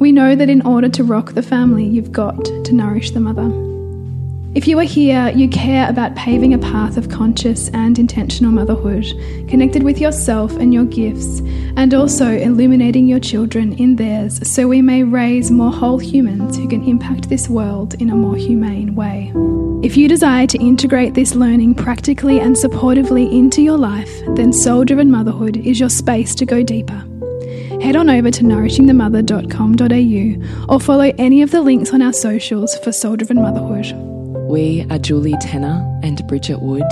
We know that in order to rock the family, you've got to nourish the mother. If you are here, you care about paving a path of conscious and intentional motherhood, connected with yourself and your gifts, and also illuminating your children in theirs so we may raise more whole humans who can impact this world in a more humane way. If you desire to integrate this learning practically and supportively into your life, then Soul Driven Motherhood is your space to go deeper. Head on over to nourishingthemother.com.au or follow any of the links on our socials for Soul Driven Motherhood. We are Julie Tenner and Bridget Wood,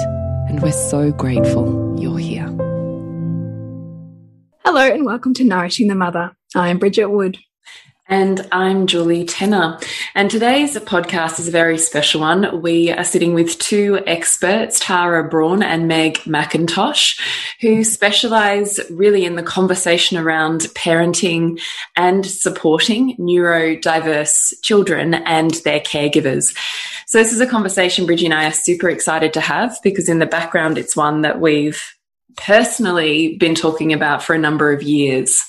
and we're so grateful you're here. Hello, and welcome to Nourishing the Mother. I'm Bridget Wood. And I'm Julie Tenner. And today's podcast is a very special one. We are sitting with two experts, Tara Broughan and Meg McIntosh, who specialize really in the conversation around parenting and supporting neurodiverse children and their caregivers. So this is a conversation Bridgie and I are super excited to have because in the background, it's one that we've personally been talking about for a number of years.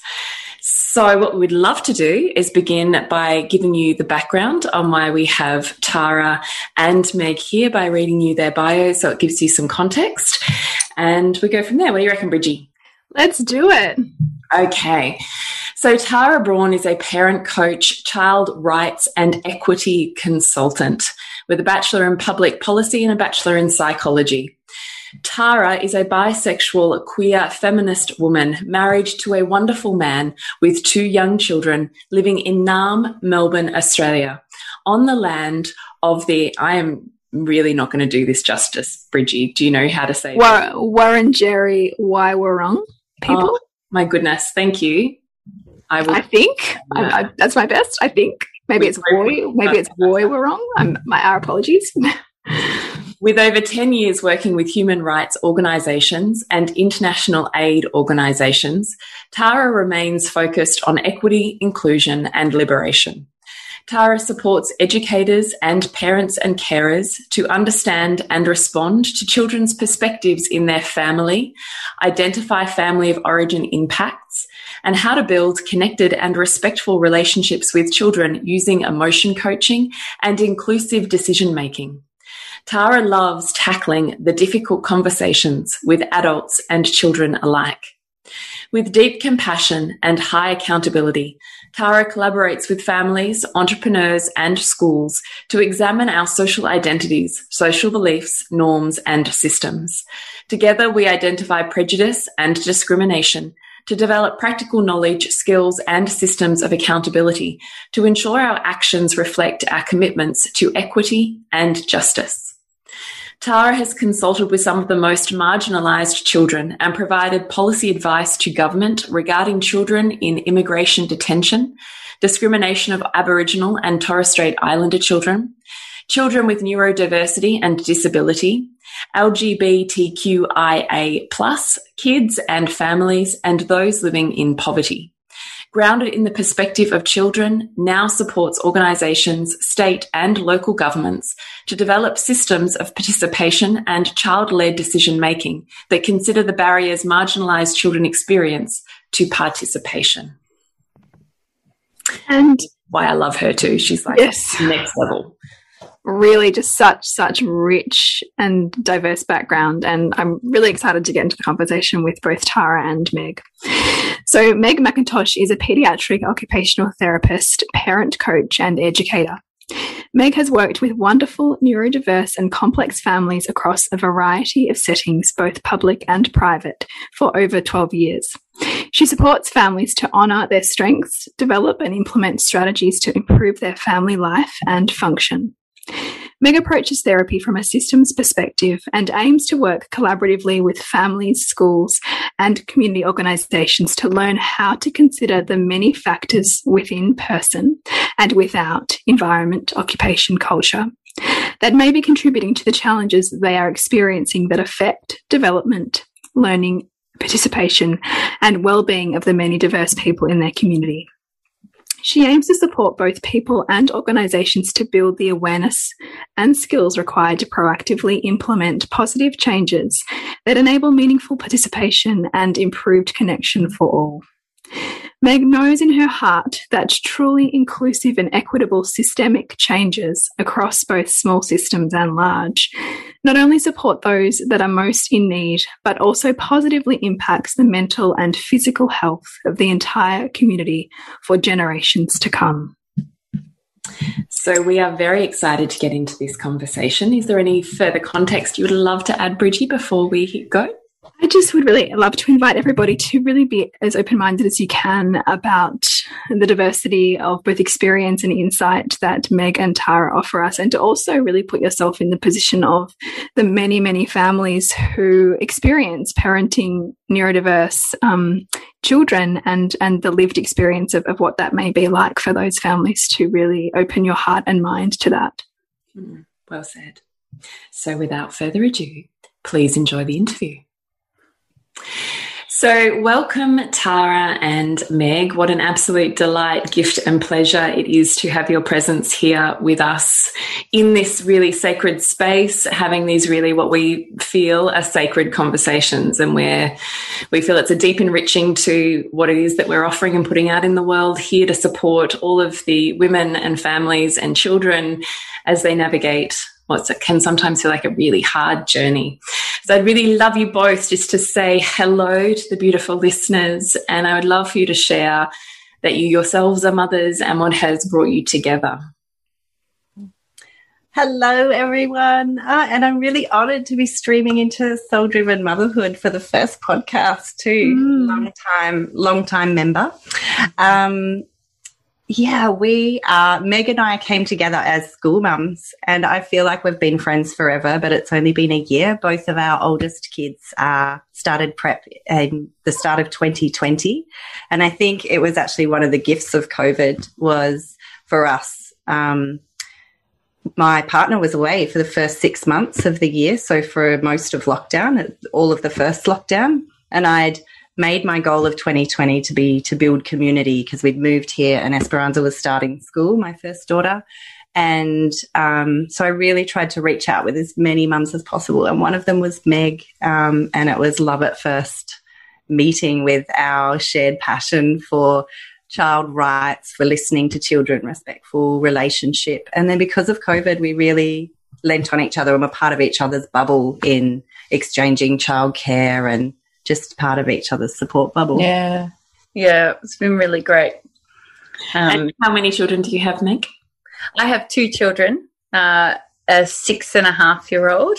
So, what we'd love to do is begin by giving you the background on why we have Tara and Meg here by reading you their bio so it gives you some context. And we go from there. What do you reckon, Bridgie? Let's do it. Okay. So, Tara Broughan is a parent coach, child rights, and equity consultant with a Bachelor in Public Policy and a Bachelor in Psychology. Tara is a bisexual, queer, feminist woman married to a wonderful man with two young children living in Naarm, Melbourne, Australia, on the land of the, I am really not going to do this justice, Bridgie. Do you know how to say War- Wurundjeri Woi-wurrung oh, people? Oh, my goodness. Thank you. I, will, I think yeah. I, I, that's my best. I think maybe it's boy, maybe it's boy. We're wrong. I'm, my our apologies. With over 10 years working with human rights organisations and international aid organisations, Tara remains focused on equity, inclusion and liberation. Tara supports educators and parents and carers to understand and respond to children's perspectives in their family, identify family of origin impacts, and how to build connected and respectful relationships with children using emotion coaching and inclusive decision making. Tara loves tackling the difficult conversations with adults and children alike. With deep compassion and high accountability, Tara collaborates with families, entrepreneurs, and schools to examine our social identities, social beliefs, norms, and systems. Together, we identify prejudice and discrimination to develop practical knowledge, skills, and systems of accountability to ensure our actions reflect our commitments to equity and justice. Tara has consulted with some of the most marginalised children and provided policy advice to government regarding children in immigration detention, discrimination of Aboriginal and Torres Strait Islander children, children with neurodiversity and disability, LGBTQIA+, kids and families, and those living in poverty grounded in the perspective of children, now supports organisations, state and local governments to develop systems of participation and child-led decision making that consider the barriers marginalised children experience to participation. And why I love her too. She's like yes. next level really just such such rich and diverse background and i'm really excited to get into the conversation with both tara and meg so meg mcintosh is a pediatric occupational therapist parent coach and educator meg has worked with wonderful neurodiverse and complex families across a variety of settings both public and private for over 12 years she supports families to honour their strengths, develop and implement strategies to improve their family life and function. Meg approaches therapy from a systems perspective and aims to work collaboratively with families, schools, and community organisations to learn how to consider the many factors within person and without environment, occupation, culture that may be contributing to the challenges they are experiencing that affect development, learning, participation, and well-being of the many diverse people in their community. She aims to support both people and organisations to build the awareness and skills required to proactively implement positive changes that enable meaningful participation and improved connection for all. Meg knows in her heart that truly inclusive and equitable systemic changes across both small systems and large not only support those that are most in need, but also positively impacts the mental and physical health of the entire community for generations to come. So, we are very excited to get into this conversation. Is there any further context you would love to add, Bridgie, before we go? I just would really love to invite everybody to really be as open minded as you can about the diversity of both experience and insight that Meg and Tara offer us, and to also really put yourself in the position of the many, many families who experience parenting neurodiverse um, children and, and the lived experience of, of what that may be like for those families to really open your heart and mind to that. Mm, well said. So, without further ado, please enjoy the interview. So, welcome, Tara and Meg. What an absolute delight, gift, and pleasure it is to have your presence here with us in this really sacred space, having these really what we feel are sacred conversations, and where we feel it's a deep enriching to what it is that we're offering and putting out in the world here to support all of the women and families and children as they navigate what can sometimes feel like a really hard journey. So I'd really love you both just to say hello to the beautiful listeners. And I would love for you to share that you yourselves are mothers and what has brought you together. Hello, everyone. Uh, and I'm really honored to be streaming into Soul Driven Motherhood for the first podcast, too. Mm. Long time, long time member. Um, yeah, we, uh, Meg and I came together as school mums, and I feel like we've been friends forever, but it's only been a year. Both of our oldest kids uh, started prep in the start of 2020. And I think it was actually one of the gifts of COVID was for us. Um, my partner was away for the first six months of the year. So for most of lockdown, all of the first lockdown, and I'd made my goal of 2020 to be to build community because we'd moved here and Esperanza was starting school, my first daughter. And um, so I really tried to reach out with as many mums as possible. And one of them was Meg, um, and it was love at first meeting with our shared passion for child rights, for listening to children, respectful relationship. And then because of COVID, we really lent on each other and were part of each other's bubble in exchanging childcare and just part of each other's support bubble. Yeah. Yeah, it's been really great. Um, how many children do you have, Meg? I have two children, uh, a six and a half year old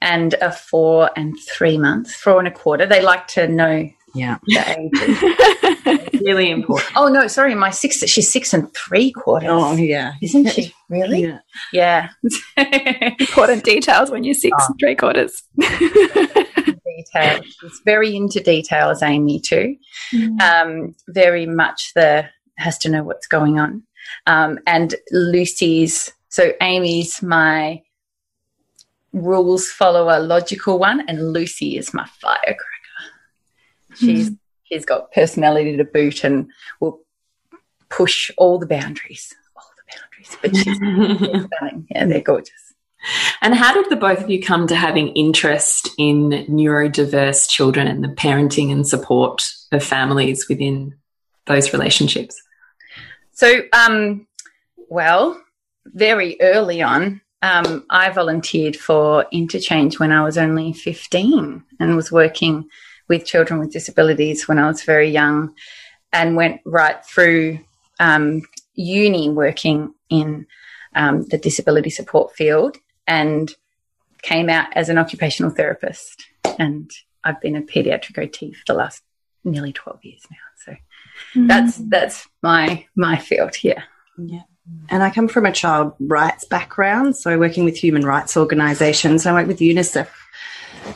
and a four and three months, four and a quarter. They like to know yeah. really important. Oh no, sorry, my six she's six and three quarters. Oh yeah. Isn't she? Really? Yeah. Yeah. important details when you're six oh. and three quarters detail. She's very into details, Amy, too. Mm. Um, very much the has to know what's going on. Um, and Lucy's, so Amy's my rules follower, logical one, and Lucy is my firecracker. She's mm. she's got personality to boot and will push all the boundaries, all the boundaries. But she's stunning. Yeah, they're gorgeous. And how did the both of you come to having interest in neurodiverse children and the parenting and support of families within those relationships? So, um, well, very early on, um, I volunteered for Interchange when I was only 15 and was working with children with disabilities when I was very young and went right through um, uni working in um, the disability support field and came out as an occupational therapist. And I've been a pediatric OT for the last nearly 12 years now. So mm. that's that's my my field here. Yeah. And I come from a child rights background, so working with human rights organisations. I worked with UNICEF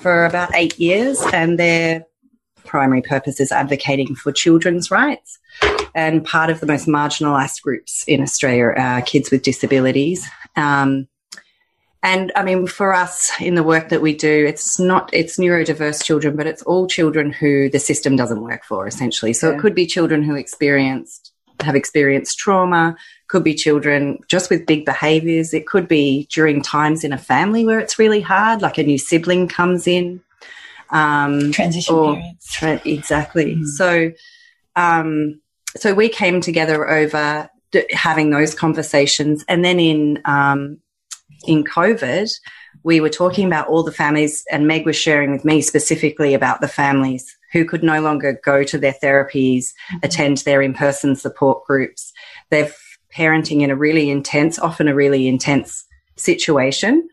for about eight years, and their primary purpose is advocating for children's rights. And part of the most marginalised groups in Australia are kids with disabilities. Um, and I mean, for us in the work that we do, it's not, it's neurodiverse children, but it's all children who the system doesn't work for essentially. So yeah. it could be children who experienced, have experienced trauma, could be children just with big behaviors. It could be during times in a family where it's really hard, like a new sibling comes in. Um, Transition or, periods. Tra exactly. Mm. So, um, so we came together over having those conversations. And then in, um, in COVID, we were talking about all the families, and Meg was sharing with me specifically about the families who could no longer go to their therapies, mm-hmm. attend their in person support groups. They're parenting in a really intense, often a really intense situation,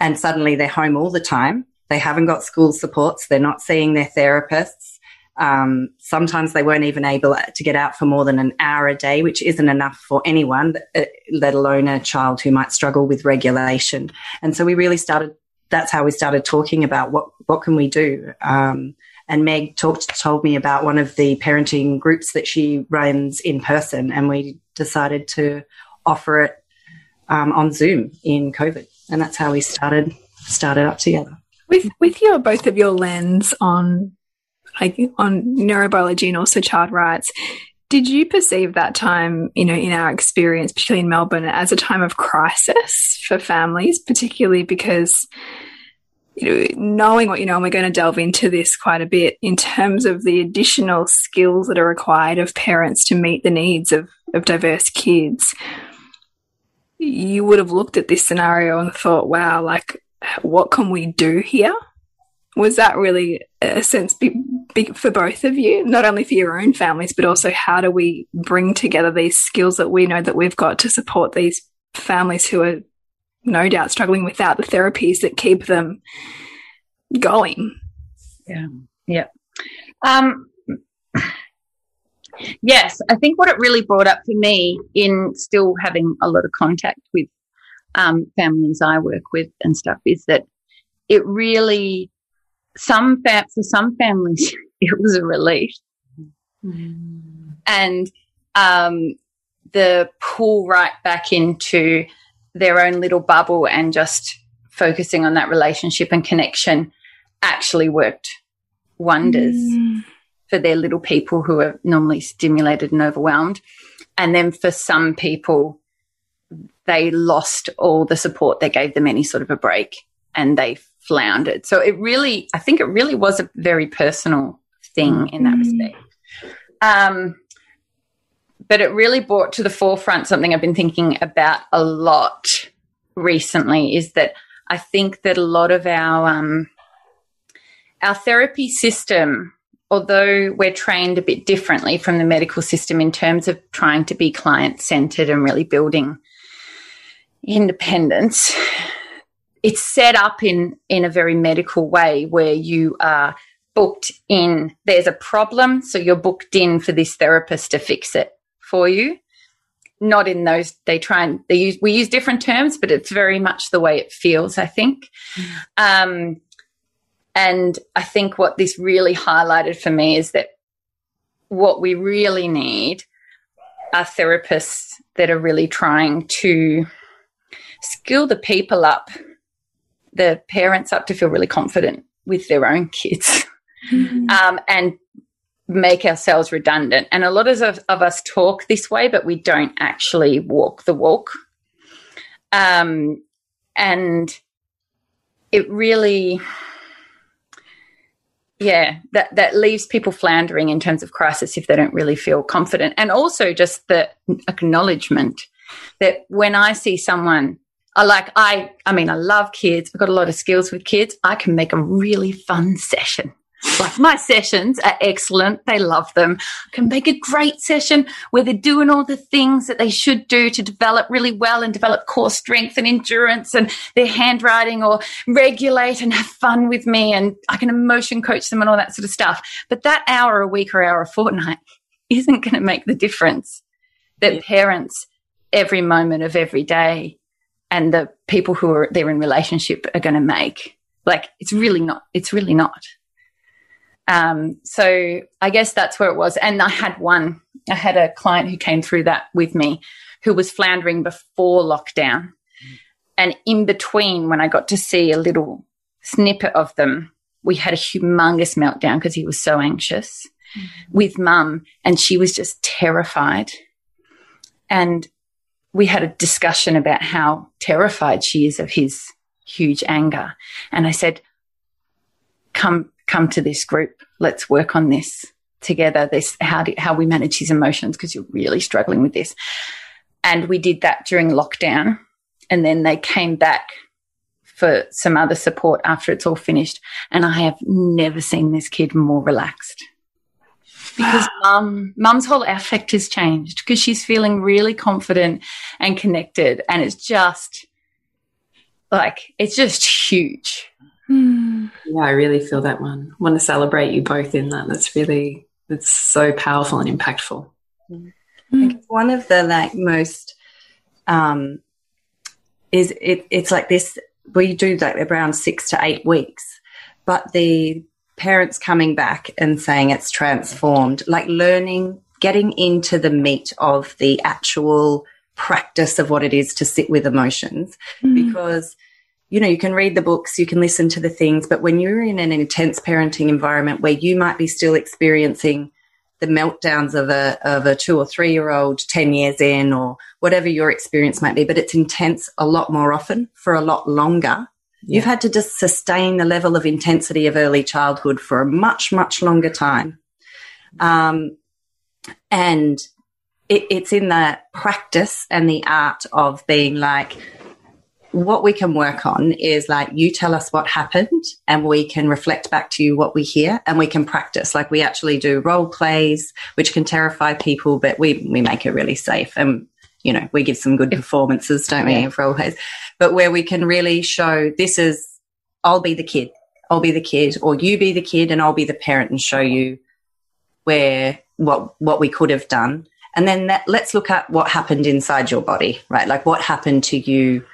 and suddenly they're home all the time. They haven't got school supports, they're not seeing their therapists. Um, sometimes they weren't even able to get out for more than an hour a day, which isn't enough for anyone, uh, let alone a child who might struggle with regulation. And so we really started. That's how we started talking about what what can we do. Um, and Meg talked told me about one of the parenting groups that she runs in person, and we decided to offer it um, on Zoom in COVID, and that's how we started started up together. With with your both of your lens on like on neurobiology and also child rights. Did you perceive that time, you know, in our experience, particularly in Melbourne, as a time of crisis for families, particularly because, you know, knowing what you know, and we're going to delve into this quite a bit in terms of the additional skills that are required of parents to meet the needs of, of diverse kids, you would have looked at this scenario and thought, wow, like, what can we do here? Was that really a sense be, for both of you, not only for your own families, but also how do we bring together these skills that we know that we've got to support these families who are no doubt struggling without the therapies that keep them going? Yeah. Yeah. Um, yes, I think what it really brought up for me in still having a lot of contact with um, families I work with and stuff is that it really some fa- for some families, it was a relief. Mm. And um, the pull right back into their own little bubble and just focusing on that relationship and connection actually worked wonders mm. for their little people who are normally stimulated and overwhelmed. And then for some people, they lost all the support that gave them any sort of a break and they floundered. So it really, I think it really was a very personal thing in that mm. respect. Um, but it really brought to the forefront something I've been thinking about a lot recently is that I think that a lot of our um, our therapy system, although we're trained a bit differently from the medical system in terms of trying to be client centered and really building independence, it's set up in in a very medical way where you are booked in. There's a problem so you're booked in for this therapist to fix it for you. Not in those they try and they use we use different terms but it's very much the way it feels i think. Mm. um, and i think what this really highlighted for me is that what we really need are therapists that are really trying to skill the people up the parents up to feel really confident with their own kids mm-hmm. um, and make ourselves redundant. And a lot of, of us talk this way, but we don't actually walk the walk. Um, and it really, yeah, that, that leaves people floundering in terms of crisis if they don't really feel confident. And also just the acknowledgement that when I see someone I like, I, I mean, I love kids. I've got a lot of skills with kids. I can make a really fun session. Like my sessions are excellent. They love them. I can make a great session where they're doing all the things that they should do to develop really well and develop core strength and endurance and their handwriting or regulate and have fun with me. And I can emotion coach them and all that sort of stuff. But that hour a week or hour a fortnight isn't going to make the difference that yeah. parents every moment of every day and the people who are they're in relationship are going to make. Like it's really not. It's really not. Um, so I guess that's where it was. And I had one. I had a client who came through that with me, who was floundering before lockdown, and in between when I got to see a little snippet of them, we had a humongous meltdown because he was so anxious mm with mum, and she was just terrified. And we had a discussion about how terrified she is of his huge anger. And I said, come, come to this group. Let's work on this together. This, how do, how we manage his emotions because you're really struggling with this. And we did that during lockdown. And then they came back for some other support after it's all finished. And I have never seen this kid more relaxed because mum, mum's whole affect has changed because she's feeling really confident and connected. And it's just like, it's just huge. Hmm. Yeah, I really feel that one. I want to celebrate you both in that. That's really, it's so powerful and impactful. Mm. I think it's one of the like most, um, is it, it's like this, we do like around six to eight weeks, but the parents coming back and saying it's transformed, like learning, getting into the meat of the actual practice of what it is to sit with emotions mm. because you know you can read the books you can listen to the things but when you're in an intense parenting environment where you might be still experiencing the meltdowns of a of a 2 or 3 year old 10 years in or whatever your experience might be but it's intense a lot more often for a lot longer yeah. You've had to just sustain the level of intensity of early childhood for a much, much longer time. Um, and it, it's in the practice and the art of being like, what we can work on is like you tell us what happened and we can reflect back to you what we hear and we can practice like we actually do role plays which can terrify people but we we make it really safe and you know we give some good performances don't we yeah. role plays but where we can really show this is, I'll be the kid, I'll be the kid, or you be the kid and I'll be the parent and show you where, what, what we could have done. And then that, let's look at what happened inside your body, right? Like what happened to you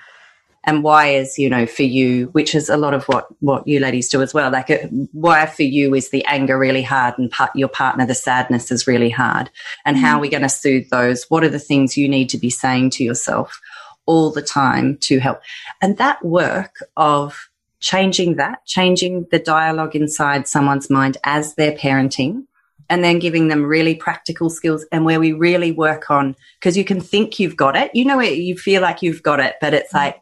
and why is, you know, for you, which is a lot of what, what you ladies do as well. Like uh, why for you is the anger really hard and part, your partner, the sadness is really hard. And how are we going to soothe those? What are the things you need to be saying to yourself? all the time to help. And that work of changing that, changing the dialogue inside someone's mind as they're parenting, and then giving them really practical skills and where we really work on because you can think you've got it, you know, you feel like you've got it, but it's like,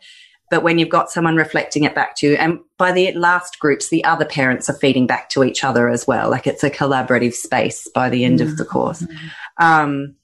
but when you've got someone reflecting it back to you, and by the last groups, the other parents are feeding back to each other as well. Like it's a collaborative space by the end mm -hmm. of the course. Um,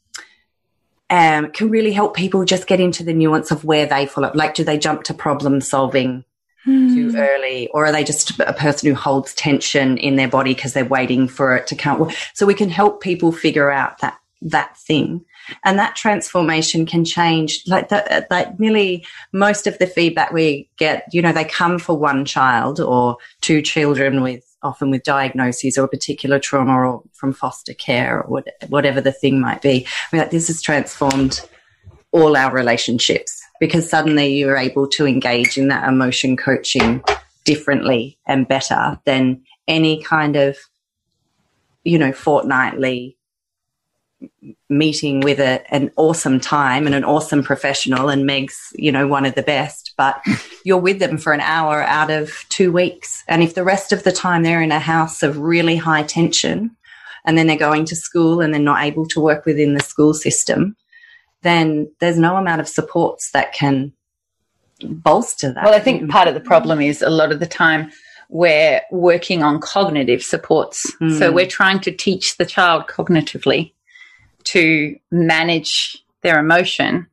um, can really help people just get into the nuance of where they fall up. Like, do they jump to problem solving mm. too early, or are they just a person who holds tension in their body because they're waiting for it to come? So we can help people figure out that that thing. And that transformation can change. Like that, uh, like nearly most of the feedback we get, you know, they come for one child or two children with often with diagnoses or a particular trauma or from foster care or what, whatever the thing might be. I mean, like, this has transformed all our relationships because suddenly you're able to engage in that emotion coaching differently and better than any kind of, you know, fortnightly meeting with a, an awesome time and an awesome professional and Meg's, you know, one of the best, but you're with them for an hour out of two weeks. And if the rest of the time they're in a house of really high tension and then they're going to school and they're not able to work within the school system, then there's no amount of supports that can bolster that. Well, I think part of the problem is a lot of the time we're working on cognitive supports. Mm. So we're trying to teach the child cognitively to manage their emotion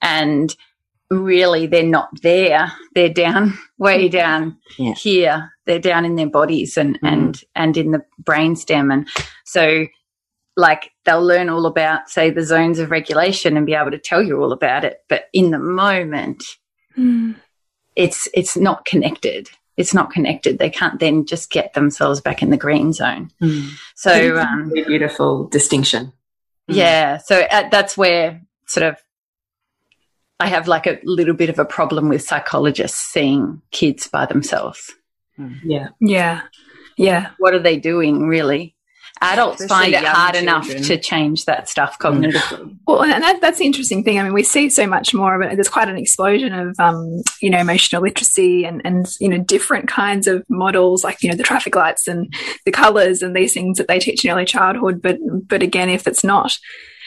and really they're not there. They're down way down yeah. here. They're down in their bodies and mm. and and in the brainstem and so like they'll learn all about say the zones of regulation and be able to tell you all about it. But in the moment mm. it's it's not connected. It's not connected. They can't then just get themselves back in the green zone. Mm. so um, beautiful distinction Mm. Yeah. So uh, that's where sort of I have like a little bit of a problem with psychologists seeing kids by themselves. Yeah. Yeah. Yeah. What are they doing really? Adults Especially find it hard enough to change that stuff cognitively. Well, and that, that's the interesting thing. I mean, we see so much more of it. There's quite an explosion of, um, you know, emotional literacy and, and, you know, different kinds of models like, you know, the traffic lights and the colors and these things that they teach in early childhood. But, but again, if it's not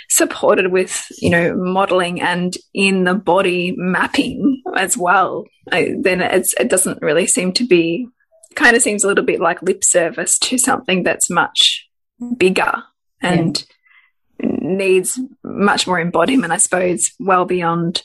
supported with, you know, modeling and in the body mapping as well, I, then it's, it doesn't really seem to be, kind of seems a little bit like lip service to something that's much bigger and needs much more embodiment, I suppose, well beyond,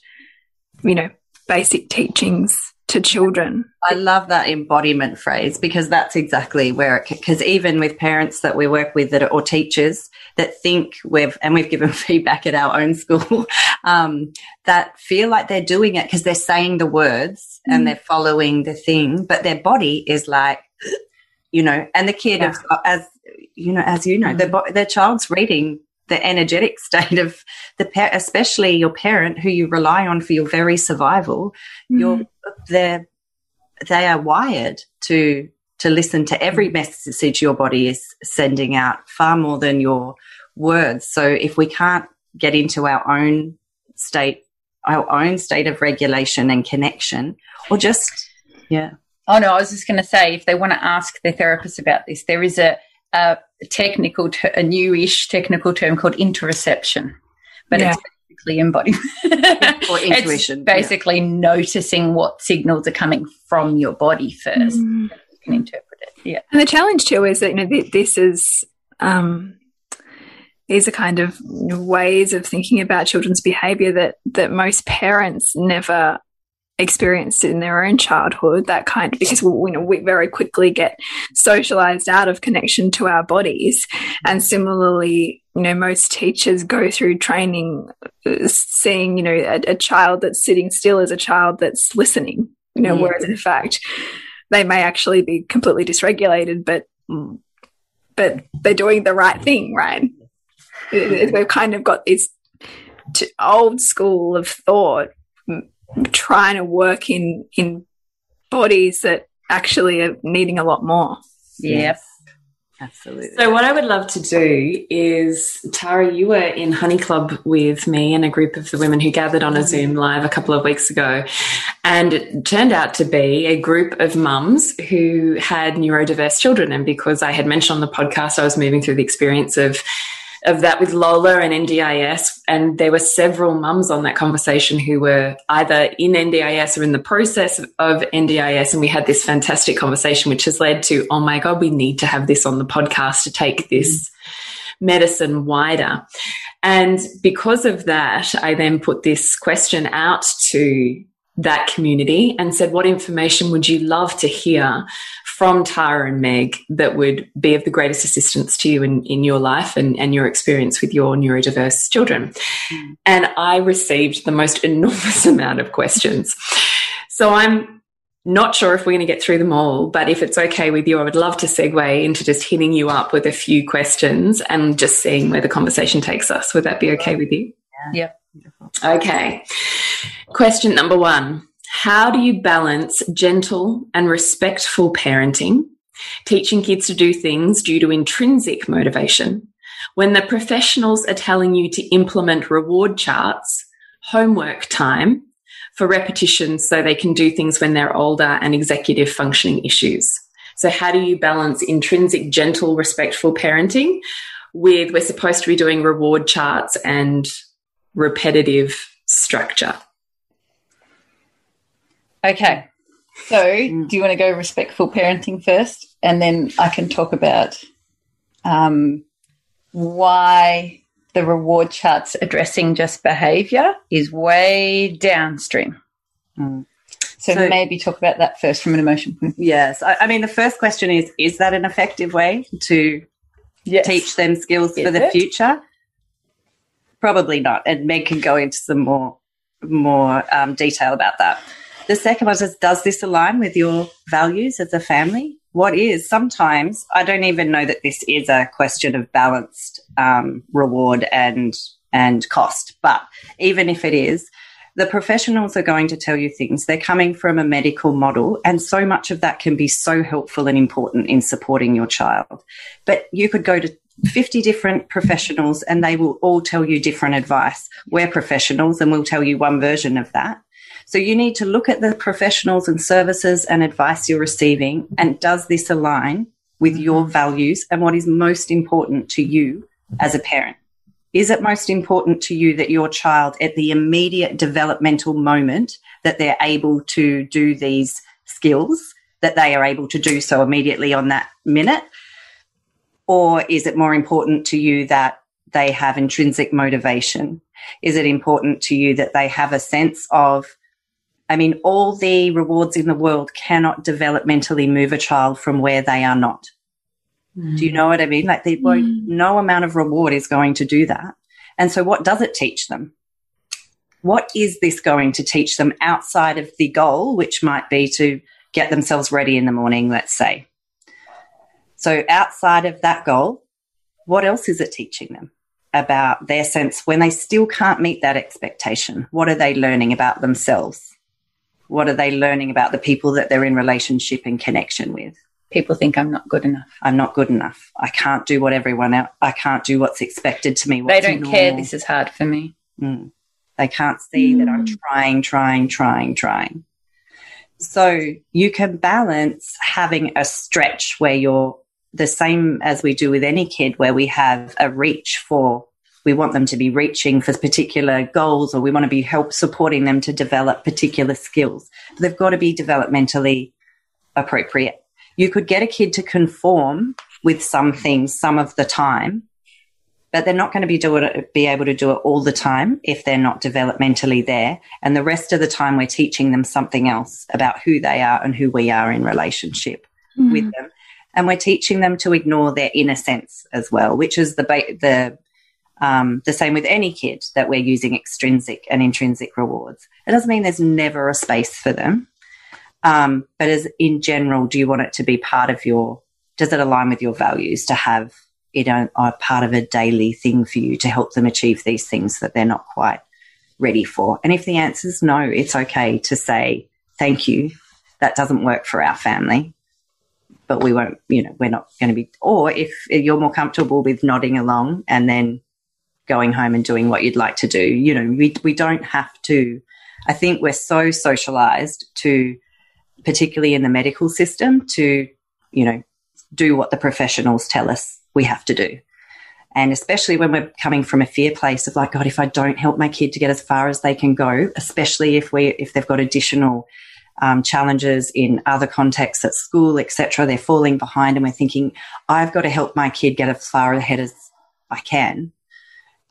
you know, basic teachings to children. I love that embodiment phrase because that's exactly where it, because even with parents that we work with that are, or teachers that think we've, and we've given feedback at our own school, um, that feel like they're doing it because they're saying the words Mm. and they're following the thing, but their body is like, you know, and the kid, Yeah. as you know, as you know, the, mm. bo- the child's reading the energetic state of the pa- especially your parent who you rely on for your very survival. You're mm. they're they are wired to to listen to every mm. message your body is sending out far more than your words. So if we can't get into our own state our own state of regulation and connection or just yeah. Oh no, I was just going to say if they want to ask their therapist about this, there is a, a technical, ter- a newish technical term called interoception, but Yeah. it's basically embodiment Or intuition, It's basically noticing what signals are coming from your body first. Mm. You can interpret it. Yeah. And the challenge too is that you know th this is um, these are kind of ways of thinking about children's behaviour that that most parents never experienced in their own childhood. That kind because we, you know we very quickly get socialized out of connection to our bodies, and similarly, you know most teachers go through training uh, seeing you know a, a child that's sitting still as a child that's listening. You know, Yeah. whereas in fact they may actually be completely dysregulated, but but they're doing the right thing, right? We've kind of got this old school of thought trying to work in in bodies that actually are needing a lot more. Yep. absolutely So, what I would love to do is, Tara, you were in Honey Club with me and a group of the women who gathered on a mm-hmm. Zoom live a couple of weeks ago. And it turned out to be a group of mums who had neurodiverse children. And because I had mentioned on the podcast, I was moving through the experience of of that with Lola and NDIS. And there were several mums on that conversation who were either in NDIS or in the process of NDIS. And we had this fantastic conversation, which has led to, oh my God, we need to have this on the podcast to take mm. this medicine wider. And because of that, I then put this question out to that community and said, what information would you love to hear from Tara and Meg that would be of the greatest assistance to you in, in your life and, and your experience with your neurodiverse children? Mm. And I received the most enormous amount of questions. So I'm not sure if we're going to get through them all, but if it's okay with you, I would love to segue into just hitting you up with a few questions and just seeing where the conversation takes us. Would that be okay with you? Yep. Okay. Question number one How do you balance gentle and respectful parenting, teaching kids to do things due to intrinsic motivation, when the professionals are telling you to implement reward charts, homework time for repetition so they can do things when they're older and executive functioning issues? So, how do you balance intrinsic, gentle, respectful parenting with we're supposed to be doing reward charts and repetitive structure? Okay. So, do you want to go respectful parenting first? And then I can talk about um, why the reward charts addressing just behavior is way downstream. Mm. So, So- maybe talk about that first from an emotion point of view. yes I, I mean the first question is is that an effective way to Yes. teach them skills Is for the it? future? Probably not. And Meg can go into some more more um, detail about that. The second one is Does this align with your values as a family? What is sometimes I don't even know that this is a question of balanced um, reward and and cost, but even if it is, the professionals are going to tell you things. They're coming from a medical model, and so much of that can be so helpful and important in supporting your child. But you could go to 50 different professionals and they will all tell you different advice. We're professionals and we'll tell you one version of that. So you need to look at the professionals and services and advice you're receiving and does this align with your mm-hmm. values and what is most important to you as a parent? Is it most important to you that your child at the immediate developmental moment that they're able to do these skills, that they are able to do so immediately on that minute? Or is it more important to you that they have intrinsic motivation? Is it important to you that they have a sense of, I mean, all the rewards in the world cannot developmentally move a child from where they are not. Mm. Do you know what I mean? Like they won't, mm. no amount of reward is going to do that. And so what does it teach them? What is this going to teach them outside of the goal, which might be to get themselves ready in the morning, let's say? So outside of that goal, what else is it teaching them about their sense when they still can't meet that expectation? What are they learning about themselves? What are they learning about the people that they're in relationship and connection with? people think I'm not good enough. I'm not good enough. I can't do what everyone else. I can't do what's expected to me. They don't normal. care. This is hard for me. Mm. They can't see mm. that I'm mm. trying, trying, trying, trying. So you can balance having a stretch where you're the same as we do with any kid, where we have a reach for. We want them to be reaching for particular goals, or we want to be help supporting them to develop particular skills. But they've got to be developmentally appropriate you could get a kid to conform with some things some of the time, but they're not going to be do it, be able to do it all the time if they're not developmentally there. And the rest of the time, we're teaching them something else about who they are and who we are in relationship mm. with them. And we're teaching them to ignore their inner sense as well, which is the ba- the um, the same with any kid that we're using extrinsic and intrinsic rewards. It doesn't mean there's never a space for them. Um, but as in general, do you want it to be part of your, does it align with your values to have it a, a part of a daily thing for you to help them achieve these things that they're not quite ready for? And if the answer is no, it's okay to say, thank you. That doesn't work for our family but we won't, you know, we're not going to be, or if you're more comfortable with nodding along and then going home and doing what you'd like to do, you know, we, we don't have to, I think we're so socialized to particularly in the medical system, to, you know, do what the professionals tell us we have to do. And especially when we're coming from a fear place of like, God, if I don't help my kid to get as far as they can go, especially if we, if they've got additional um, challenges in other contexts at school, etc., they're falling behind, and we're thinking, I've got to help my kid get as far ahead as I can.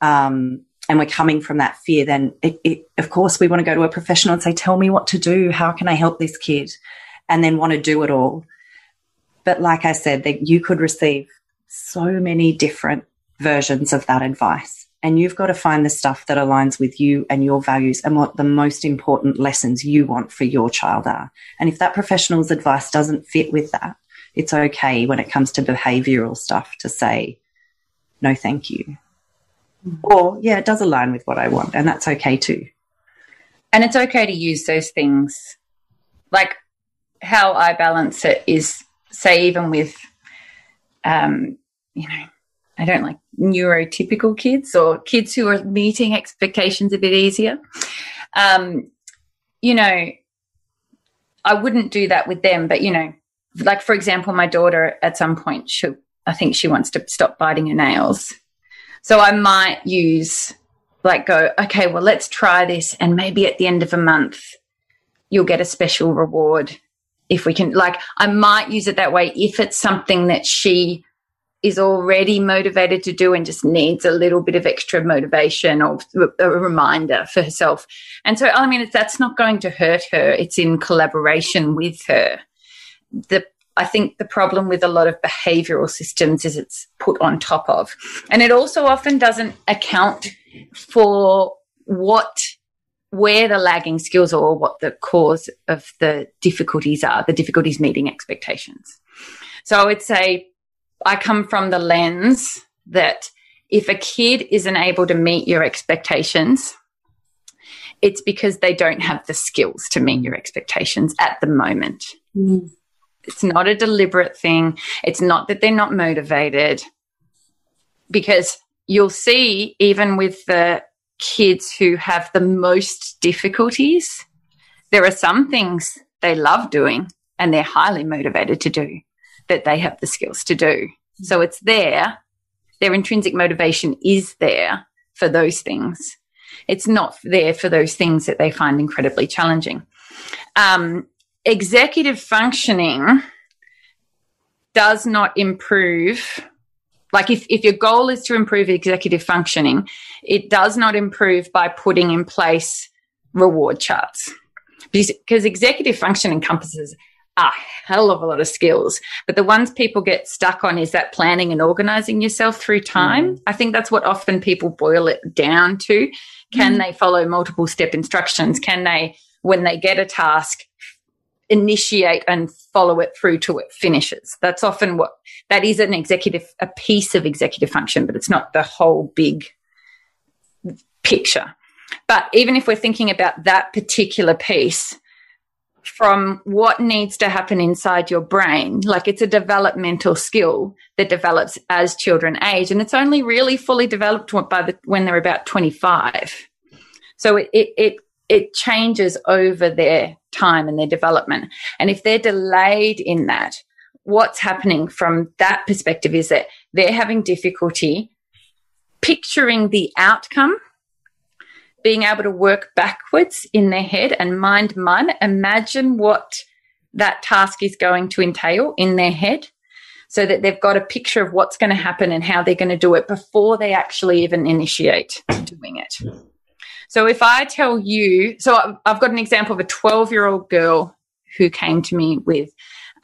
Um, and we're coming from that fear, then it, it, of course we want to go to a professional and say, tell me what to do. How can I help this kid? And then want to do it all. But like I said, that you could receive so many different versions of that advice. And you've got to find the stuff that aligns with you and your values and what the most important lessons you want for your child are. And if that professional's advice doesn't fit with that, it's okay when it comes to behavioral stuff to say, no, thank you. Or, yeah, it does align with what I want, and that's okay too. And it's okay to use those things. Like how I balance it is, say, even with, um, you know, I don't like neurotypical kids or kids who are meeting expectations a bit easier. Um, you know, I wouldn't do that with them, but you know, like for example, my daughter at some point, she, I think she wants to stop biting her nails. So I might use like go, okay, well, let's try this. And maybe at the end of a month, you'll get a special reward. If we can, like, I might use it that way if it's something that she is already motivated to do and just needs a little bit of extra motivation or a reminder for herself. And so, I mean, that's not going to hurt her. It's in collaboration with her. The I think the problem with a lot of behavioral systems is it's put on top of. And it also often doesn't account for what where the lagging skills are or what the cause of the difficulties are, the difficulties meeting expectations. So I would say I come from the lens that if a kid isn't able to meet your expectations, it's because they don't have the skills to meet your expectations at the moment. Mm. It's not a deliberate thing. It's not that they're not motivated because you'll see even with the kids who have the most difficulties, there are some things they love doing and they're highly motivated to do that they have the skills to do. So it's there. Their intrinsic motivation is there for those things. It's not there for those things that they find incredibly challenging. Um, executive functioning does not improve like if, if your goal is to improve executive functioning, it does not improve by putting in place reward charts. Because executive function encompasses a hell of a lot of skills. But the ones people get stuck on is that planning and organizing yourself through time. Mm. I think that's what often people boil it down to. Can mm. they follow multiple step instructions? Can they, when they get a task, initiate and follow it through to it finishes. That's often what that is an executive, a piece of executive function, but it's not the whole big picture. But even if we're thinking about that particular piece, from what needs to happen inside your brain, like it's a developmental skill that develops as children age, and it's only really fully developed by the, when they're about 25. So it, it, it it changes over their time and their development. And if they're delayed in that, what's happening from that perspective is that they're having difficulty picturing the outcome, being able to work backwards in their head and mind mind, imagine what that task is going to entail in their head so that they've got a picture of what's going to happen and how they're going to do it before they actually even initiate doing it. So if I tell you, so I've got an example of a 12 year old girl who came to me with,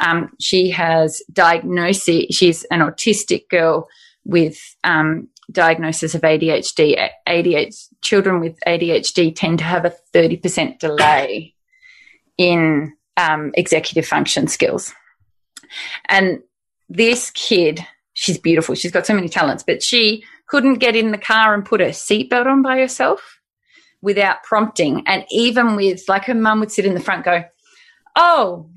um, she has diagnosis, she's an autistic girl with um, diagnosis of ADHD. ADHD. Children with ADHD tend to have a 30% delay in um, executive function skills. And this kid, she's beautiful. She's got so many talents, but she couldn't get in the car and put her seatbelt on by herself without prompting. And even with, like, her mum would sit in the front, go, Oh,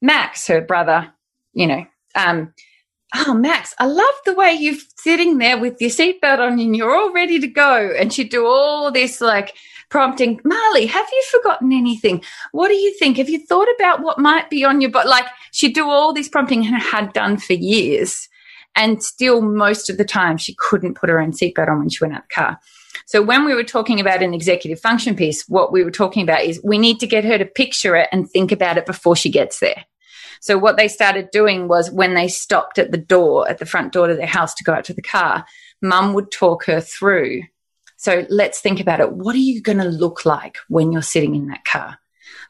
Max, her brother, you know, um, oh, Max, I love the way you're sitting there with your seatbelt on and you're all ready to go. And she'd do all this like prompting, Marley, have you forgotten anything? What do you think? Have you thought about what might be on your butt? Like she'd do all this prompting and had done for years. And still, most of the time, she couldn't put her own seatbelt on when she went out the car. So when we were talking about an executive function piece, what we were talking about is we need to get her to picture it and think about it before she gets there. So what they started doing was when they stopped at the door, at the front door to their house to go out to the car, mum would talk her through. So let's think about it. What are you going to look like when you're sitting in that car?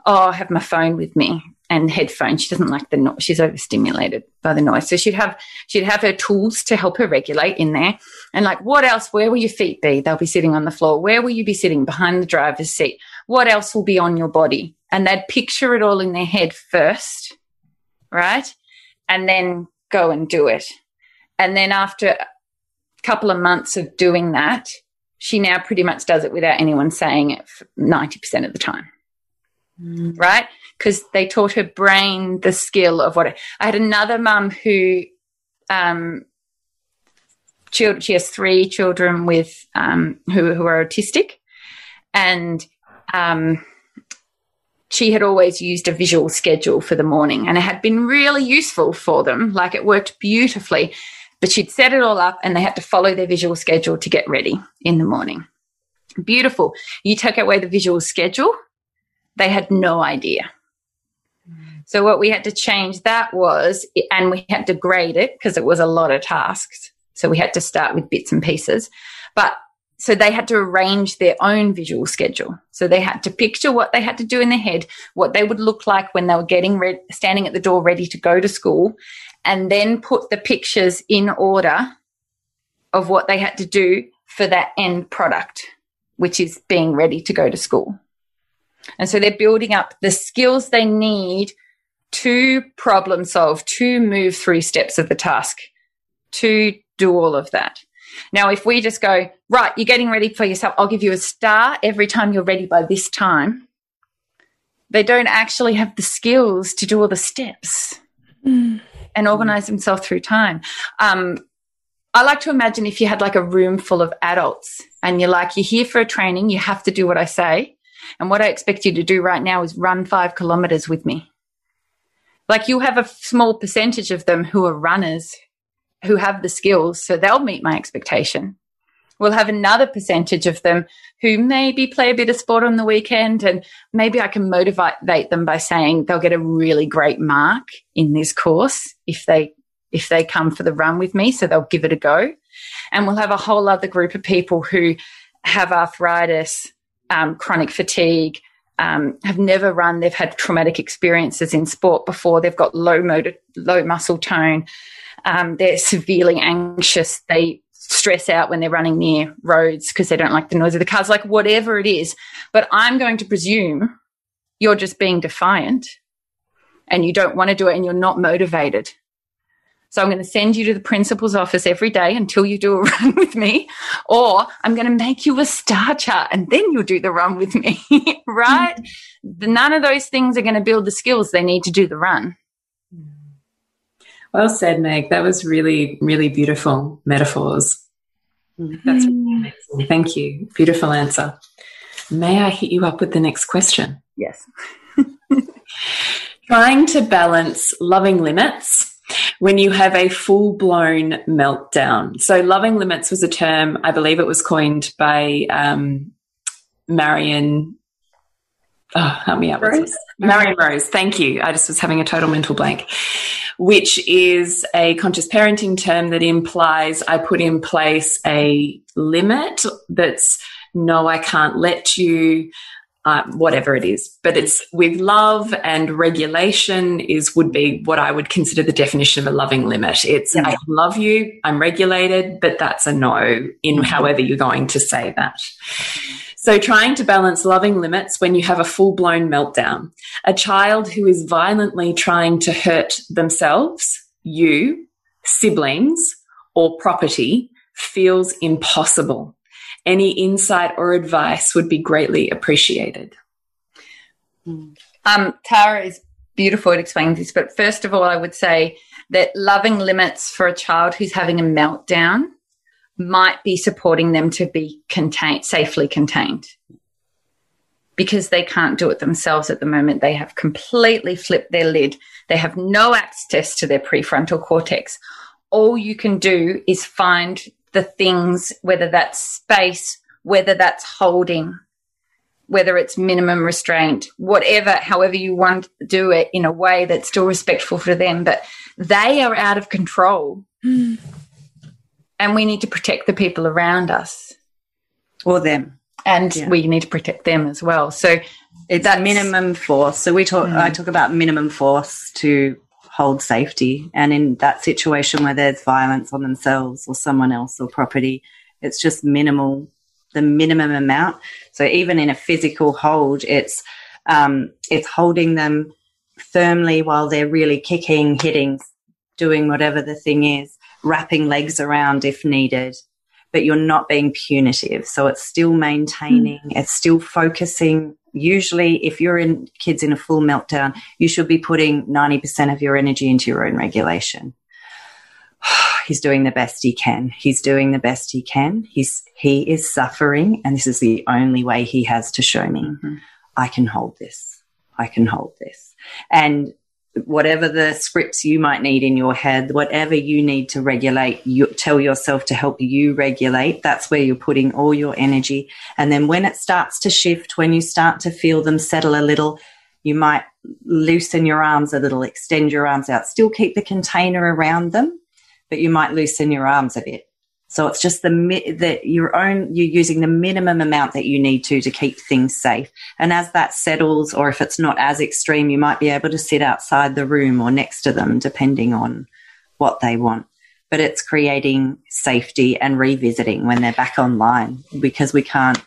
Oh, I have my phone with me and headphones. She doesn't like the noise. She's overstimulated by the noise. So she'd have she'd have her tools to help her regulate in there. And like, what else? Where will your feet be? They'll be sitting on the floor. Where will you be sitting? Behind the driver's seat. What else will be on your body? And they'd picture it all in their head first, right? And then go and do it. And then after a couple of months of doing that, she now pretty much does it without anyone saying it 90% of the time. Mm. Right? because they taught her brain the skill of what it, I had another mum who um she, she has three children with um who who are autistic and um she had always used a visual schedule for the morning and it had been really useful for them. Like it worked beautifully but she'd set it all up and they had to follow their visual schedule to get ready in the morning. Beautiful. You take away the visual schedule they had no idea. So what we had to change that was, and we had to grade it because it was a lot of tasks. So we had to start with bits and pieces, but so they had to arrange their own visual schedule. So they had to picture what they had to do in their head, what they would look like when they were getting ready, standing at the door ready to go to school, and then put the pictures in order of what they had to do for that end product, which is being ready to go to school. And so they're building up the skills they need to problem solve, to move through steps of the task, to do all of that. Now, if we just go, right, you're getting ready for yourself, I'll give you a star every time you're ready by this time, they don't actually have the skills to do all the steps mm. and organize themselves through time. Um, I like to imagine if you had like a room full of adults and you're like, you're here for a training, you have to do what I say. And what I expect you to do right now is run five kilometers with me. Like you have a small percentage of them who are runners who have the skills, so they'll meet my expectation. We'll have another percentage of them who maybe play a bit of sport on the weekend and maybe I can motivate them by saying they'll get a really great mark in this course if they if they come for the run with me, so they'll give it a go. And we'll have a whole other group of people who have arthritis, um, chronic fatigue, um, have never run, they've had traumatic experiences in sport before, they've got low motor, low muscle tone, um, they're severely anxious, they stress out when they're running near roads because they don't like the noise of the cars, like whatever it is. But I'm going to presume you're just being defiant and you don't want to do it and you're not motivated. So I'm going to send you to the principal's office every day until you do a run with me, or I'm going to make you a star chart and then you'll do the run with me, right? Mm-hmm. None of those things are going to build the skills they need to do the run. Well said, Meg. That was really, really beautiful metaphors. Mm-hmm. That's really amazing. Thank you. Beautiful answer. May I hit you up with the next question? Yes. Trying to balance loving limits when you have a full blown meltdown. So, loving limits was a term, I believe it was coined by um, Marion. Oh, help me out. Rose? Marion Rose. Thank you. I just was having a total mental blank, which is a conscious parenting term that implies I put in place a limit that's no, I can't let you uh, whatever it is. But it's with love and regulation is would be what I would consider the definition of a loving limit. It's yeah. I love you, I'm regulated, but that's a no in mm-hmm. however you're going to say that. So trying to balance loving limits when you have a full blown meltdown. A child who is violently trying to hurt themselves, you, siblings, or property feels impossible any insight or advice would be greatly appreciated. Um, Tara is beautiful at explaining this, but first of all, I would say that loving limits for a child who's having a meltdown might be supporting them to be contained, safely contained. Because they can't do it themselves at the moment. They have completely flipped their lid. They have no access to their prefrontal cortex. All you can do is find the things, whether that's space, whether that's holding, whether it's minimum restraint, whatever, however you want to do it in a way that's still respectful for them. But they are out of control. Mm. And we need to protect the people around us. Or them. And yeah. we need to protect them as well. So it's that minimum force. So we talk, mm. I talk about minimum force to hold safety. And in that situation where there's violence on themselves or someone else or property, it's just minimal, the minimum amount. So even in a physical hold, it's um, it's holding them firmly while they're really kicking, hitting, doing whatever the thing is, wrapping legs around if needed. But you're not being punitive. So it's still maintaining, mm. it's still focusing usually if you're in kids in a full meltdown, you should be putting 90% of your energy into your own regulation. He's doing the best he can. He's doing the best he can. He's, he is suffering. And this is the only way he has to show me mm-hmm. I can hold this. I can hold this. And whatever the scripts you might need in your head, whatever you need to regulate, you tell yourself to help you regulate. That's where you're putting all your energy. And then when it starts to shift, when you start to feel them settle a little, you might loosen your arms a little, extend your arms out, still keep the container around them, but you might loosen your arms a bit. So it's just the that your own you're using the minimum amount that you need to to keep things safe. And as that settles, or if it's not as extreme, you might be able to sit outside the room or next to them, depending on what they want. But it's creating safety and revisiting when they're back online because we can't,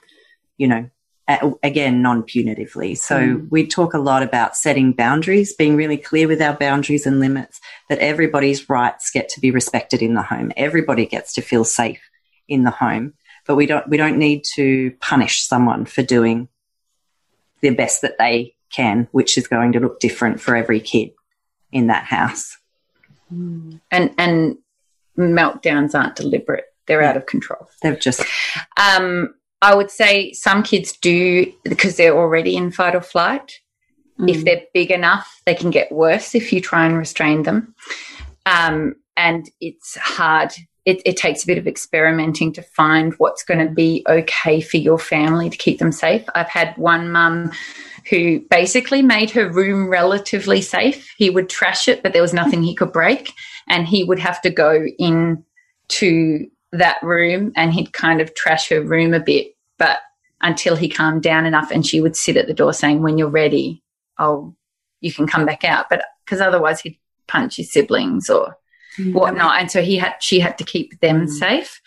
you know, again, non punitively. So mm. we talk a lot about setting boundaries, being really clear with our boundaries and limits, that everybody's rights get to be respected in the home. Everybody gets to feel safe in the home, but we don't we don't need to punish someone for doing the best that they can, which is going to look different for every kid in that house. And and meltdowns aren't deliberate; they're out of control. They've just. Um, I would say some kids do because they're already in fight or flight. Mm. If they're big enough, they can get worse if you try and restrain them. Um, and it's hard. It, it, takes a bit of experimenting to find what's going to be okay for your family to keep them safe. I've had one mum who basically made her room relatively safe. He would trash it, but there was nothing he could break. And he would have to go in to that room and he'd kind of trash her room a bit, but until he calmed down enough and she would sit at the door saying, when you're ready, oh, you can come back out. But because otherwise he'd punch his siblings or mm. whatnot. And so he had, she had to keep them mm. safe.